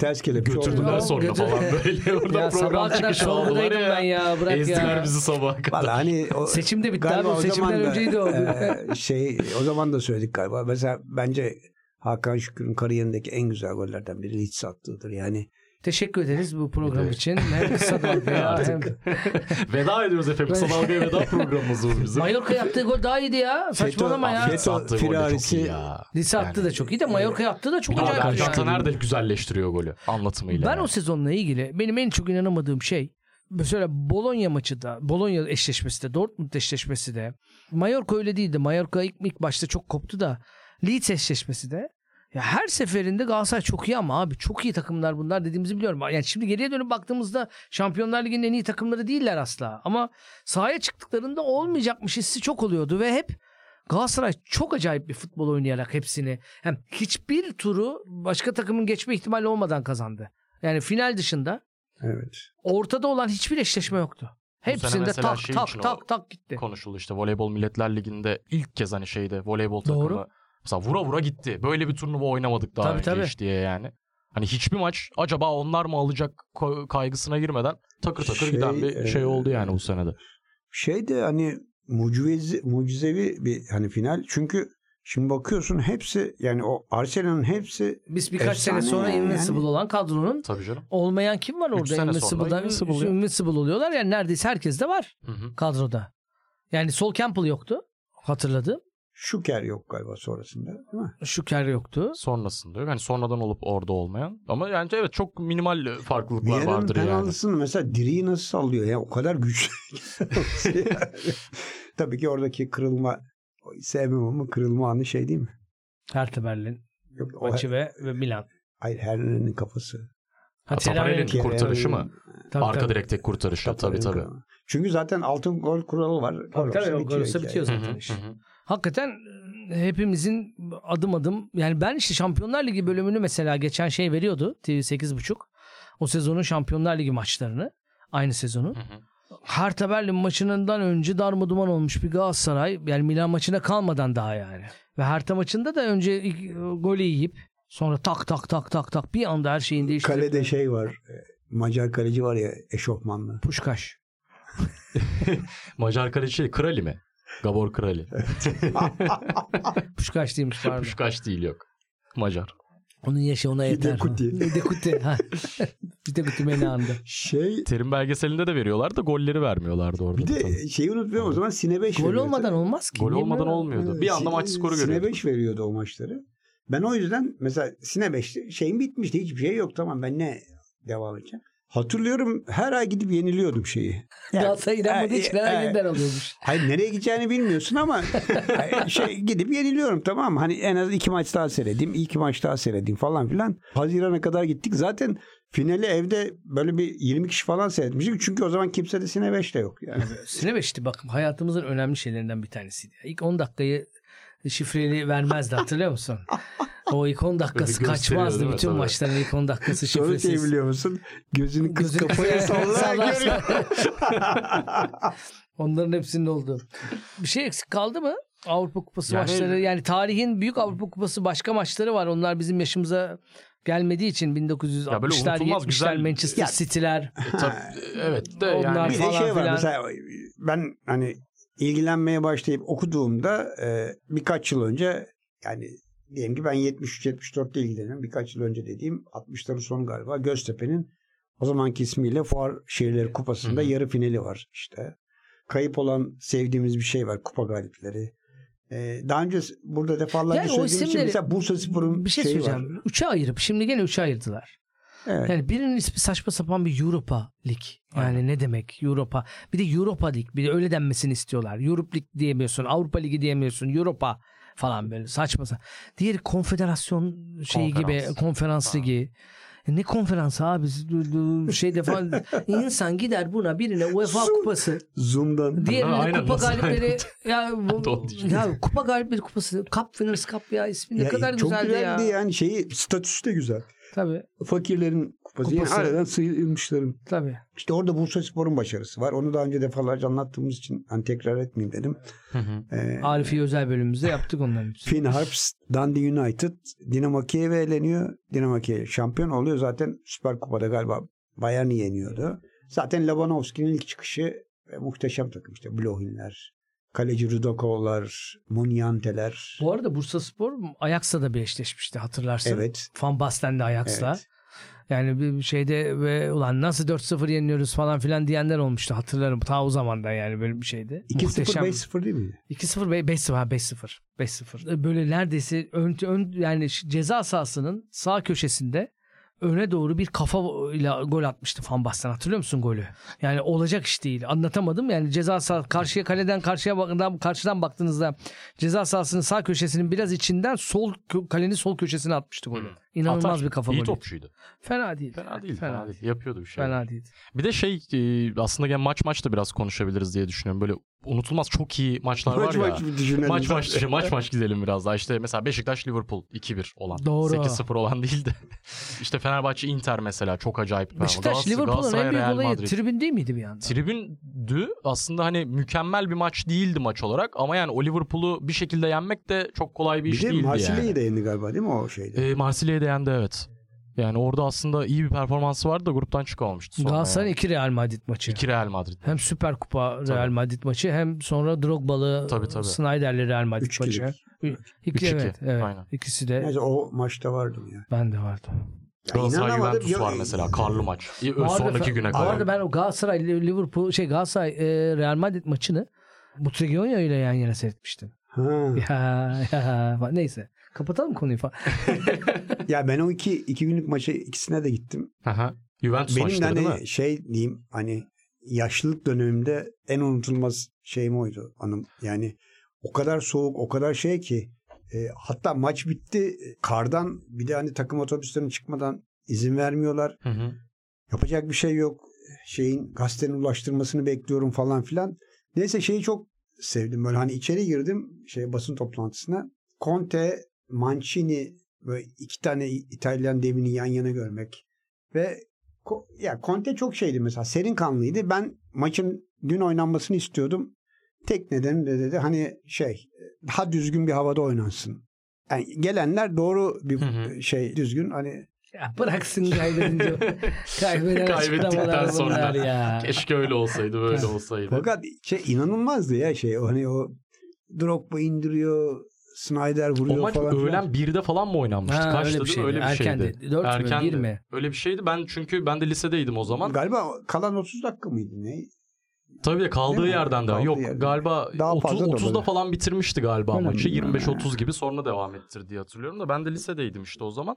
ters kelepçe oldu. Götürdüler Ya, sonra götür- falan böyle. Orada ya program çıkışı sorgudaydım ya. ben ya. Bırak Ezdiler ya. bizi sabaha kadar. Valla hani o, Seçim de bitti abi. O seçimden da, önceydi o. e, şey o zaman da söyledik galiba. Mesela bence Hakan Şükür'ün kariyerindeki en güzel gollerden biri hiç sattığıdır. Yani Teşekkür ederiz bu program de- için. Hem kısa dalgaya hem... Veda ediyoruz efendim. Kısa Dalga'ya veda programımız bu bizim. Mallorca yaptığı gol daha iyiydi ya. Saçmalama ya. Feto- attığı gol de çok iyi ya. Lise attı da çok iyi de Mallorca yaptığı da çok acayip. Hakan yani. Taner de güzelleştiriyor golü anlatımıyla. Ben yani. o sezonla ilgili benim en çok inanamadığım şey mesela Bologna maçı da Bologna eşleşmesi de Dortmund eşleşmesi de Mallorca öyle değildi. Mallorca ilk, ilk başta çok koptu da Leeds eşleşmesi de ya her seferinde Galatasaray çok iyi ama abi çok iyi takımlar bunlar dediğimizi biliyorum. Yani şimdi geriye dönüp baktığımızda Şampiyonlar Ligi'nin en iyi takımları değiller asla. Ama sahaya çıktıklarında olmayacakmış hissi çok oluyordu ve hep Galatasaray çok acayip bir futbol oynayarak hepsini hem hiçbir turu başka takımın geçme ihtimali olmadan kazandı. Yani final dışında evet. ortada olan hiçbir eşleşme yoktu. Hepsinde tak şey tak tak tak gitti. konuşuldu işte voleybol milletler liginde ilk kez hani şeyde voleybol Doğru. Mesela vura vura gitti. Böyle bir turnuva oynamadık daha Tabii, önce tabii. hiç diye yani. Hani hiçbir maç acaba onlar mı alacak kaygısına girmeden takır takır Şey, giden bir şey oldu yani bu senede. Şey de hani mucize, mucizevi bir hani final. Çünkü şimdi bakıyorsun hepsi yani o Arsenal'ın hepsi Biz birkaç sene sonra yani. Invincible olan kadronun Tabii canım. olmayan kim var orada? Invincible'dan Invincible. Invincible oluyorlar. Yani neredeyse herkes de var Hı hı. kadroda. Yani Sol Campbell yoktu. Hatırladım. Şuker yok galiba sonrasında değil mi? Şüker yoktu. Sonrasında yok. Hani sonradan olup orada olmayan. Ama yani evet çok minimal farklılıklar Vieira'nın vardır yani. penaltısını mesela diriyi nasıl sallıyor ya o kadar güçlü. Tabii ki oradaki kırılma sevmem ama kırılma anı şey değil mi? Hertha Berlin Yok, o, maçı ve, ve Milan. hayır Herner'in kafası. Ha, Tafarel'in Terani'nin- kurtarışı mı? Tabii, Arka tabii. direkteki kurtarışı. Tabii tabii. Çünkü zaten altın gol kuralı var. Tabii tabii o gol olsa hikaye. bitiyor zaten iş. hı hı. Hakikaten e, hepimizin adım adım yani ben işte Şampiyonlar Ligi bölümünü mesela geçen şey veriyordu TV 8.5. O sezonun Şampiyonlar Ligi maçlarını aynı sezonun. Hı hı. Hertha Berlin maçından önce darmaduman olmuş bir Galatasaray yani Milan maçına kalmadan daha yani. Ve Hertha maçında da önce e, golü yiyip sonra tak tak tak tak tak bir anda her şeyin değiştirip Kalede şey var. e, Macar kaleci var ya eşofmanlı. Puşkaş. Macar kaleci şey, Krali mi? Gabor Krali. Puşkaş değilmiş pardon. Puşkaş değil yok. Macar. Onun yaşı ona yeter. Hidekuti. Hidekuti. ha. Hidekuti beni andı. Şey Terim belgeselinde de veriyorlar da golleri vermiyorlardı orada. bir da tabii. de şeyi unutmuyorum o zaman Sine 5 Gol veriyordu. olmadan olmaz ki. Gol Niye olmadan böyle? olmuyordu. Bir anda maç skoru Sine görüyorduk. 5 veriyordu o maçları. Ben o yüzden mesela Sine 5'te şeyim bitmişti. Hiçbir şey yok tamam ben ne devam edeceğim. Hatırlıyorum her ay gidip yeniliyordum şeyi. Yani- Galatasaray inanmadığı için her e, ay yeniden alıyormuş. Hayır nereye gideceğini bilmiyorsun ama şey gidip yeniliyorum tamam mı? Hani en az iki maç daha seyredeyim, iki maç daha seyredeyim falan filan. Haziran'a kadar gittik. Zaten finali evde böyle bir 20 kişi falan seyretmiştik. Çünkü o zaman kimse de Sine 5'te yok yani. Sine beşti bak hayatımızın önemli şeylerinden bir tanesiydi. İlk 10 dakikayı şifreli vermezdi hatırlıyor musun? O ilk 10 dakikası kaçmazdı. Bütün Tabii. maçların ilk 10 dakikası şifresiz. biliyor musun? Gözünü kız Gözünü kafaya sallayarak görüyor. Onların hepsinin oldu. Bir şey eksik kaldı mı? Avrupa Kupası Yani- maçları yani tarihin büyük Avrupa Kupası başka maçları var. Onlar bizim yaşımıza gelmediği için 1960'lar unutulmaz, 70'ler güzel- Manchester Ya- City'ler E, evet de Onlar yani Bir de falan şey var filan. mesela ben hani ilgilenmeye başlayıp okuduğumda e, birkaç yıl önce yani diyelim ki ben 73-74'te ilgileniyorum. Birkaç yıl önce dediğim 60'ların sonu galiba Göztepe'nin o zamanki ismiyle Fuar Şehirleri Kupası'nda yarı finali var işte. Kayıp olan sevdiğimiz bir şey var. Kupa galipleri. E, daha önce burada defalarca Yani söylediğim için isimleri- mesela Bursa Spor'un bir şey söyleyeceğim. var. Üçe ayırıp şimdi gene üçe ayırdılar. Evet. Yani birinin ismi saçma sapan bir Europa Lig. Yani Aynen. ne demek Europa? Bir de Europa Lig. Bir de öyle denmesini istiyorlar. Europe Lig diyemiyorsun. Avrupa Ligi diyemiyorsun. Europa falan böyle saçma sapan. Diğeri konfederasyon şeyi Konferans. gibi konferans ligi. E Ne konferansı abi? Şeyde falan insan gider buna birine UEFA kupası, Zoom'dan. diğerine Ha, aynen, kupa galipleri ya, bu, ya kupa galipleri kupası, Cup Winners Cup ya ismi ne Ya, kadar çok güzeldi ya. güzeldi yani şeyi statüsü de güzel. Tabii Fakirlerin kupası. Kupası. Yani aradan sıyrılmışların. tabii. İşte orada Bursa Spor'un başarısı var. Onu daha önce defalarca anlattığımız için hani tekrar etmeyeyim dedim. Hı hı. Ee, Arifi özel bölümümüzde yaptık onların hepsini. Finn Harps, Dundee United, Dinamo Kiev'e eleniyor. Dinamo Kiev şampiyon oluyor. Zaten Süper Kupa'da galiba Bayern'i yeniyordu. Zaten Labanovski'nin ilk çıkışı e, muhteşem takım işte. Blohinler, kaleci Rudakovlar, Munyanteler. Bu arada Bursa Spor Ajax'la da bir eşleşmişti hatırlarsın. Evet. Van Basten'de Ajax'la. Evet. Yani bir şeyde ve ulan nasıl 4-0 yeniliyoruz falan filan diyenler olmuştu hatırlarım. Ta o zamandan yani böyle bir şeydi. 2-0 Muhteşem. 5-0 değil mi? 2-0 ve 5-0 ha 5-0. 5-0. Böyle neredeyse ön, ön yani ceza sahasının sağ köşesinde öne doğru bir kafa ile gol atmıştı Van Basten. Hatırlıyor musun golü? Yani olacak iş değil. Anlatamadım. Yani ceza sahası karşıya kaleden karşıya bakından karşıdan baktığınızda ceza sahasının sağ köşesinin biraz içinden sol kalenin sol köşesine atmıştı golü. İnanılmaz Atar. bir kafa İyi golü. topçuydu. Fena değil. Fena değil, Fena fena, değil. değil. Yapıyordu bir şey. Fena değil. Bir de şey e, aslında gene maç maç da biraz konuşabiliriz diye düşünüyorum. Böyle unutulmaz çok iyi maçlar Maç var ya. maç düşünelim. Maç maç maç maç gidelim biraz daha. İşte mesela Beşiktaş Liverpool 2-1 olan. Doğru. 8-0 olan değil de. işte Fenerbahçe Inter mesela çok acayip. Beşiktaş Liverpool'un en büyük olayı Madrid. tribün değil miydi bir yandan? Tribündü aslında hani mükemmel bir maç değildi maç olarak ama yani o Liverpool'u bir şekilde yenmek de çok kolay bir Bir iş de değildi Marsilya'yı yani. da yendi galiba değil mi o şeyde? E, Marsilya'yı da yendi evet. Yani orada aslında iyi bir performansı vardı da gruptan çıkamamıştı sonra. Galatasaray'ın yani. iki Real Madrid maçı. İki Real Madrid. Hem Süper Kupa Real Tabii. Madrid maçı hem sonra Drogba'lı Tabii, tabii. Snyder'li Real Madrid Üç maçı. kilit. Ü- İki, 3-2, evet, evet. aynen. İkisi de Neyse o maçta vardım ya. ben de vardı. ya Galatasaray. Juventus Ya- var mesela karlı maç. Arada Sonraki güne kadar. arada ben o Galatasaray Liverpool şey Galatasaray e, Real Madrid maçını Butragueño ile yan yana seyretmiştim. Ha. Ya, ya neyse. Kapatalım konuyu falan. Ya ben o iki, iki günlük maçı ikisine de gittim. Aha. Juventus Benim de maçları değil mi? hani şey diyeyim hani yaşlılık dönemimde en unutulmaz şeyim oydu anım. Yani o kadar soğuk o kadar şey ki e, hatta maç bitti kardan bir de hani takım otobüslerine çıkmadan izin vermiyorlar. Hı hı. Yapacak bir şey yok. Şeyin gazetenin ulaştırmasını bekliyorum falan filan. Neyse şeyi çok sevdim. Böyle hani içeri girdim şey basın toplantısına. Conte, Mancini böyle iki tane İtalyan devini yan yana görmek ve ya Conte çok şeydi mesela serin kanlıydı. Ben maçın dün oynanmasını istiyordum. Tek nedeni de dedi hani şey daha düzgün bir havada oynansın. Yani gelenler doğru bir Hı hı. şey düzgün hani Ya bıraksın kaybedince. Kaybeden Kaybettikten sonra. ya. Keşke öyle olsaydı böyle olsaydı. Fakat şey inanılmazdı ya şey hani o Drogba indiriyor, Snyder o vuruyor maç falan. öğlen 1'de falan mı oynanmıştı? Ha, Kaçtı öyle bir mi? şeydi. Öyle bir Erkendi. şeydi. Dört mü, Erkendi. bir mi? Öyle bir şeydi. Ben çünkü ben de lisedeydim o zaman. Galiba kalan 30 dakika mıydı ne? Tabii de kaldığı Değil mi? yerden de. Kaldığı Yok yerden. galiba Daha 30, fazla da 30'da olabilir. falan bitirmişti galiba Öyle maçı. mi? 25-30 gibi sonra devam ettir diye hatırlıyorum da ben de lisedeydim işte o zaman.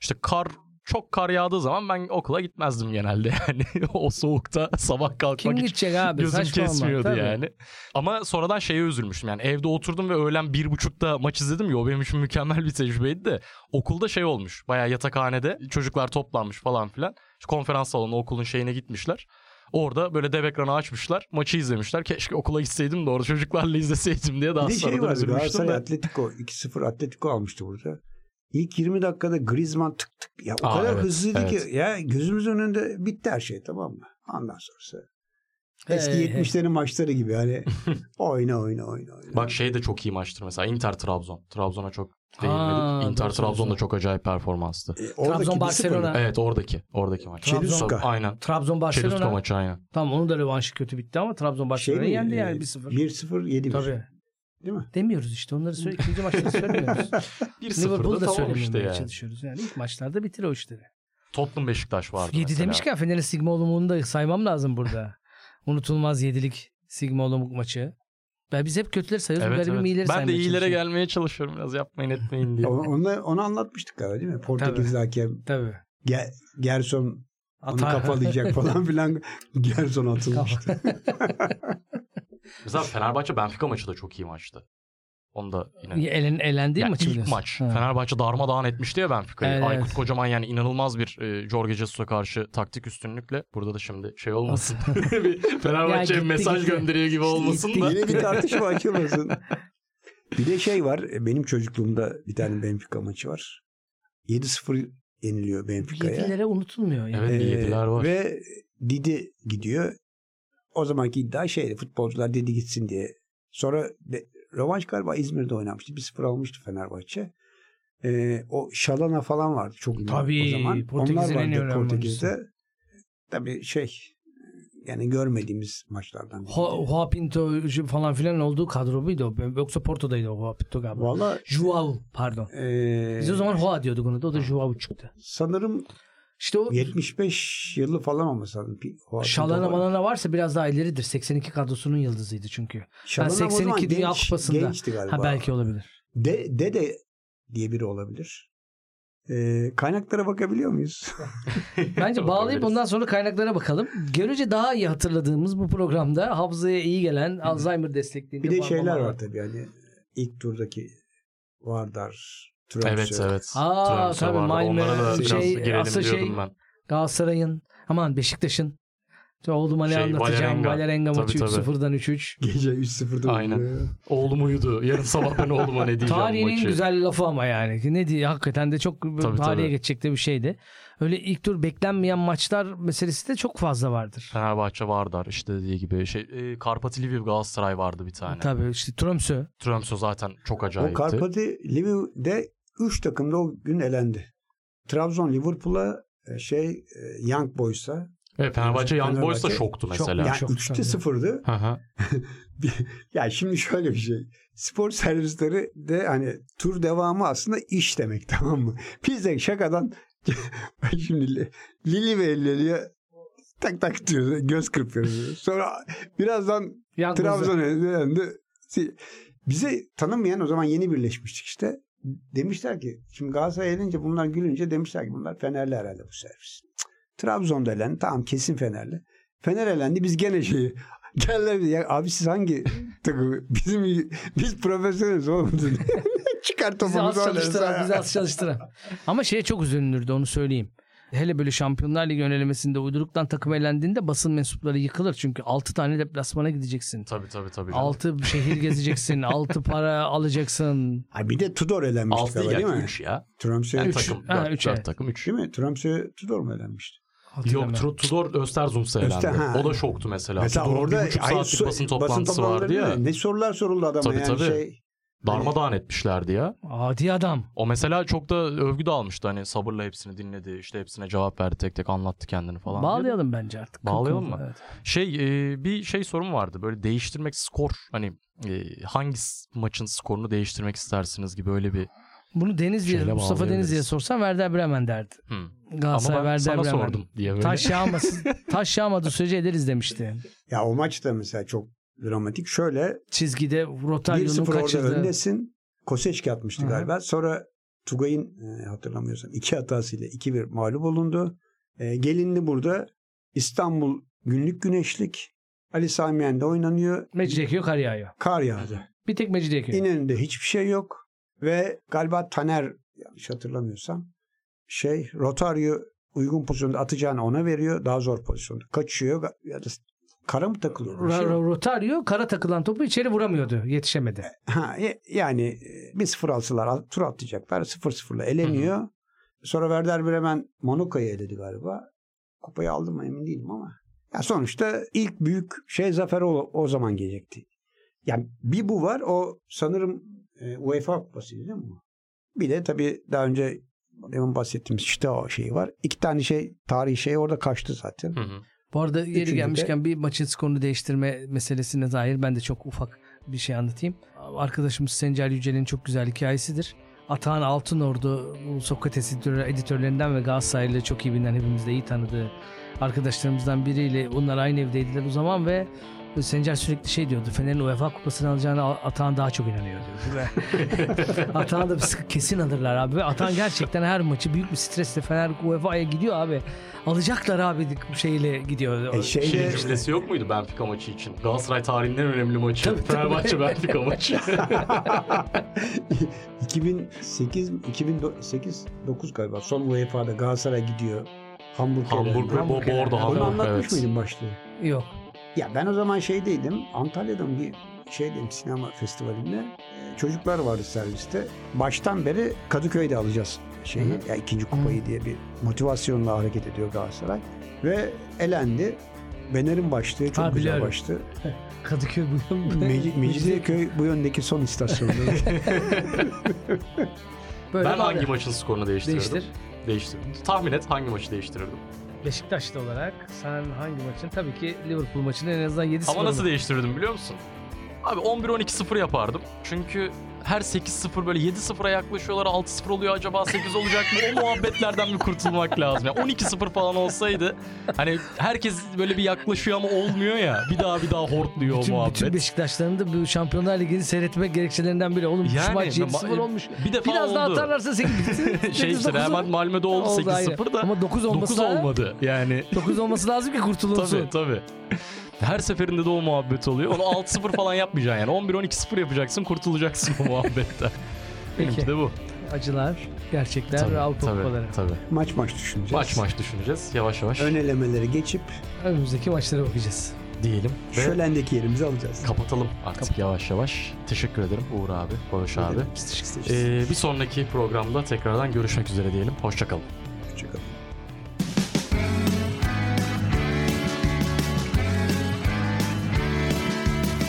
İşte kar çok kar yağdığı zaman ben okula gitmezdim genelde yani. o soğukta sabah kalkmak Kim hiç gidecek abi? gözüm Saçmalama. kesmiyordu Tabii. yani. Ama sonradan şeye üzülmüştüm yani evde oturdum ve öğlen bir buçukta maç izledim ya o benim için mükemmel bir tecrübeydi de okulda şey olmuş bayağı yatakhanede çocuklar toplanmış falan filan konferans salonu okulun şeyine gitmişler. Orada böyle dev ekranı açmışlar maçı izlemişler keşke okula gitseydim de orada çocuklarla izleseydim diye daha Bir de şey vardı üzülmüştüm Galatasaray. Atletico 2-0 Atletico almıştı burada. İlk 20 dakikada Griezmann tık tık ya o Aa, kadar evet, hızlıydı evet. ki ya gözümüzün önünde bitti her şey tamam mı? Ondan sonrası eski Hey, hey. 70'lerin maçları gibi hani oyna oyna oyna oyna. Bak şey de çok iyi maçtır mesela Inter Trabzon. Trabzon'a çok değinmedik. Inter Trabzon da çok acayip performanstı. E, Trabzon, 1-0 Barcelona. Evet oradaki oradaki maç. Tabii, Aynen. Trabzon Barcelona. maçı aynen. Tamam onun da rövanşı kötü bitti ama Trabzon Şey Barcelona'yı mi? yendi yani E, 1-0. 1-0 7 Tabii. Değil mi? Demiyoruz işte onları söyle, ikinci maçları söylemiyoruz. 1-0'da Liverpool'u da tamam işte yani. çalışıyoruz. Yani ilk maçlarda bitir o işleri. Tottenham Beşiktaş vardı 7 mesela. demişken Fener'in Sigma Olumlu'nu da saymam lazım burada. Unutulmaz yedilik Sigma Olumluk maçı. Ben biz hep kötüleri sayıyoruz. Evet, Evet, evet. iyileri Ben de iyilere gelmeye çalışıyorum biraz yapmayın etmeyin diye. Onu, onu anlatmıştık galiba değil mi? Portekizli hakem Tabii. Ge- Gerson onu Ata- kafalayacak falan filan Gerson atılmıştı. Mesela Fenerbahçe Benfica maçı da çok iyi maçtı. Onu da yine Elen, elendiği Yani maçı ilk biliyorsun. maç. Ha. Fenerbahçe darmadağın etmişti ya Benfica'yı. Evet, Aykut evet. Kocaman yani inanılmaz bir e, Jorge Jesus'a karşı taktik üstünlükle. Burada da şimdi şey olmasın. bir Fenerbahçe'ye gitti, mesaj gitti. gönderiyor gibi olmasın Gitti, da. Yine bir tartışma açılmasın. Bir de şey var. Benim çocukluğumda bir tane Benfica maçı var. 7-0 yeniliyor Benfica'ya. Yedilere unutulmuyor. Yani. Evet. bir yediler var. Ve Didi gidiyor. O zamanki iddia şeydi. Futbolcular Didi gitsin diye. Sonra de, rövanş galiba İzmir'de oynamıştı. 1-0 almıştı Fenerbahçe. Ee, o Şalana falan vardı çok Tabii, o zaman. Portekiz'in Onlar vardı Portekiz'de. Tabii şey yani görmediğimiz maçlardan. Joao Pinto falan filan olduğu kadro muydu? Yoksa Porto'daydı o Pinto galiba. Valla Joao pardon. ee, Biz o zaman Joao diyorduk ona da o da Joao çıktı. sanırım İşte o 75 yılı falan olması lazım. Şalana malana varsa biraz daha ileridir. 82 kadrosunun yıldızıydı çünkü. Şalana o 82 zaman Dünya genç- Kupası'nda. Gençti galiba. Ha belki olabilir. De, Dede diye biri olabilir. Ee, kaynaklara bakabiliyor muyuz? Bence bağlayıp ondan sonra kaynaklara bakalım. Görece daha iyi hatırladığımız bu programda hafızaya iyi gelen Alzheimer destekliğinde bir de var şeyler var tabii hani ilk turdaki Vardar, Tromsø. Evet evet. Aa, Tromsø tabii, vardı. Malmö, Onlara da biraz şey, girelim aslında diyordum şey- ben. Galatasaray'ın aman Beşiktaş'ın İşte oğluma ne Şey, anlatacağım. Valerenga. Valerenga maçı tabii. 3-0'dan 3-3. Gece 3-0'da Aynen. oluyor. Oğlum uyudu. Yarın sabah ben oğluma ne diyeceğim Tarihin maçı. güzel lafı ama yani. Ne diye hakikaten de çok tarihe tabii. geçecek de bir şeydi. Öyle ilk tur beklenmeyen maçlar meselesi de çok fazla vardır. Fenerbahçe Vardar işte dediği gibi şey e, Karpati Lviv Galatasaray vardı bir tane. Tabii işte Tromsø. Tromsø zaten çok O acayipti. Karpati Lviv'de 3 takım da o gün elendi. Trabzon Liverpool'a e, şey e, Young Boys'a Evet, Fenerbahçe Young Boys da şoktu çok- mesela. yani Çok 3'te tabii. 0'dı. Hı hı. ya şimdi şöyle bir şey. Spor servisleri de hani tur devamı aslında iş demek tamam mı? Biz de şakadan şimdi Li- Lili ve elleriye tak tak diyoruz. Göz kırpıyoruz. Sonra birazdan Trabzon'a döndü. Bize tanımayan o zaman yeni birleşmiştik işte. Demişler ki şimdi Galatasaray elince bunlar gülünce demişler ki bunlar Fenerli herhalde bu servis. Trabzon'da elendi. Tamam kesin Fenerli. Fener elendi. Biz gene şeyi bize, ya abi siz hangi takımı? Bizim biz profesyoneliz oğlum. Çıkar Bizi az topumuzu çalıştıran, bizi az çalıştıran. Ama şeye çok üzülünürdü onu söyleyeyim. Hele böyle Şampiyonlar Ligi yönelimesinde uyduruktan takım elendiğinde basın mensupları yıkılır. Çünkü 6 tane deplasmana gideceksin. Tabii tabii tabii. canım. 6 şehir gezeceksin. 6 para alacaksın. Ay bir de Tudor elenmişti Altı galiba değil değil mi? 3 ya. Tromsø Yani Üç. takım. Ha, 4, üç, evet. takım 3. değil mi? Tromsø Tudor mu elenmişti? Yok Hatırlamıyorum. Tru- Tudor Österzum'sa elendi. Öster- ha. O da şoktu mesela. Mesela Tudor'un orada bir buçuk Hayır, saatlik so- basın toplantısı vardı ya. Ne sorular soruldu adama Tabii, yani tabii. şey. Darmadağın etmişlerdi ya. Adi adam. O mesela çok da övgü de almıştı. Hani sabırla hepsini dinledi. işte hepsine cevap verdi. Tek tek anlattı kendini falan. diye. Bağlayalım bence artık. Bağlayalım mı? Evet. Şey e, bir şey sorum vardı. Böyle değiştirmek skor. Hani e, hangi maçın skorunu değiştirmek istersiniz gibi öyle bir. Bunu Denizli'ye, Şeyle Mustafa bağlayabiliriz. Denizli'ye sorsan Werder Bremen derdi. Hmm. Ama Galatasaray ben Werder sana Bremen. sordum diye böyle. Taş yağmasın. taş yağmadığı sürece ederiz demişti. Ya o maç da mesela çok dramatik. Şöyle Çizgide 1-0 Rotaryon'un orada kaçırdığı. öndesin. Koseçki atmıştı Hı hı. galiba. Sonra Tugay'ın e, hatırlamıyorsam iki hatasıyla 2-1 mağlup olundu. E, gelinli burada İstanbul günlük güneşlik. Ali Samiyen'de oynanıyor. Mecidiyeköy kar yağıyor. Kar yağdı. Bir tek Mecidiyeköy. İnönü'nde hiçbir şey yok. Ve galiba Taner yanlış hatırlamıyorsam şey Rotario uygun pozisyonda atacağını ona veriyor. Daha zor pozisyonda. Kaçıyor ya da kara mı takılıyor? Şey- Rotario kara takılan topu içeri vuramıyordu. Yetişemedi. Ha, y- yani e, bir sıfır alsalar al- tur atlayacaklar. 0-0'la eleniyor. Sonra Werder Bremen Monaco'yu eledi galiba. Kupayı aldı mı emin değilim ama. Ya sonuçta ilk büyük şey zafer o, o zaman gelecekti. Yani bir bu var. O sanırım e, UEFA kupasıydı değil mi? Bir de tabii daha önce demin bahsettiğimiz işte o şey var. İki tane şey tarihi şey orada kaçtı zaten. Hı hı. Bu arada yeri Üçüncü de- gelmişken bir maçın skorunu değiştirme meselesine dair ben de çok ufak bir şey anlatayım. Arkadaşımız Sencer Yücel'in çok güzel hikayesidir. Atahan Altınordu Sokrates editör- editörlerinden ve Galatasaray'la çok iyi bilinen hepimiz de iyi tanıdığı arkadaşlarımızdan biriyle bunlar aynı evdeydiler o zaman ve Sencer sürekli şey diyordu. Fener'in UEFA kupasını alacağına Atahan daha çok inanıyor diyordu. Atahan da kesin alırlar abi. Ve Atahan gerçekten her maçı büyük bir stresle Fener UEFA'ya gidiyor abi. Alacaklar abi bu şeyle gidiyor. E, şey Şey de- cümlesi yok muydu Benfica maçı için? Galatasaray tarihinin en önemli maçı. Tabii, tabii. Fenerbahçe Benfica maçı. 2008 2008 9 galiba son UEFA'da Galatasaray gidiyor. Hamburg Hamburg ve Bordo Onu Hamburg. anlatmış Evet. mıydım başlığı? Yok. Ya ben o zaman şeydeydim. Antalya'da bir şeydeyim sinema festivalinde. Ee, Çocuklar vardı serviste. Baştan beri Kadıköy'de alacağız şeyi. Hı Ya ikinci kupayı diye bir motivasyonla hareket ediyor Galatasaray. Ve elendi. Bener'in başlığı çok Ha, güzel biliyorum. başlığı. Kadıköy bu. Meci- Mecidiyeköy bu yöndeki son istasyonda. Böyle ben hangi maçın skorunu değiştirirdim? Değiştir. Değiştirdim. Tahmin et hangi maçı değiştirirdim? Beşiktaşlı olarak sen hangi maçın? Tabii ki Liverpool maçını en azından 7 Ama nasıl değiştirirdim biliyor musun? Abi 11-12-0 yapardım. Çünkü her 8-0 böyle 7-0'a yaklaşıyorlar 6-0 oluyor acaba 8 olacak mı? O muhabbetlerden bir kurtulmak lazım. Yani 12-0 falan olsaydı hani herkes böyle bir yaklaşıyor ama olmuyor ya. Bir daha bir daha hortluyor o bütün, muhabbet. bütün Beşiktaşların da bu Şampiyonlar Ligi'ni seyretmek gerekçelerinden biri. Oğlum Yani, şu maç 7-0 ama- olmuş. bir defa Biraz daha oldu. atarlarsa 8 şey işte hemen Malmö'de oldu, 8-0 da Ama 9 olması 9 olmadı. Yani 9 olması lazım ki kurtulunsun. tabii tabii. Her seferinde de o muhabbet oluyor. Onu 6-0 falan yapmayacaksın yani. 11-12-0 yapacaksın kurtulacaksın o muhabbetten. Benimki Peki. de bu. acılar, gerçekler Tabii, ve Avrupa tabii, kupaları. tabii. Maç maç düşüneceğiz. Maç maç düşüneceğiz yavaş yavaş Ön elemeleri geçip Önümüzdeki maçlara bakacağız. diyelim ve şölendeki yerimizi alacağız. kapatalım artık yavaş yavaş. Teşekkür ederim Uğur abi, Bağış abi. Biz teşekkür. Ee, bir sonraki programda tekrardan görüşmek üzere diyelim. Hoşçakalın. Hoşçakalın.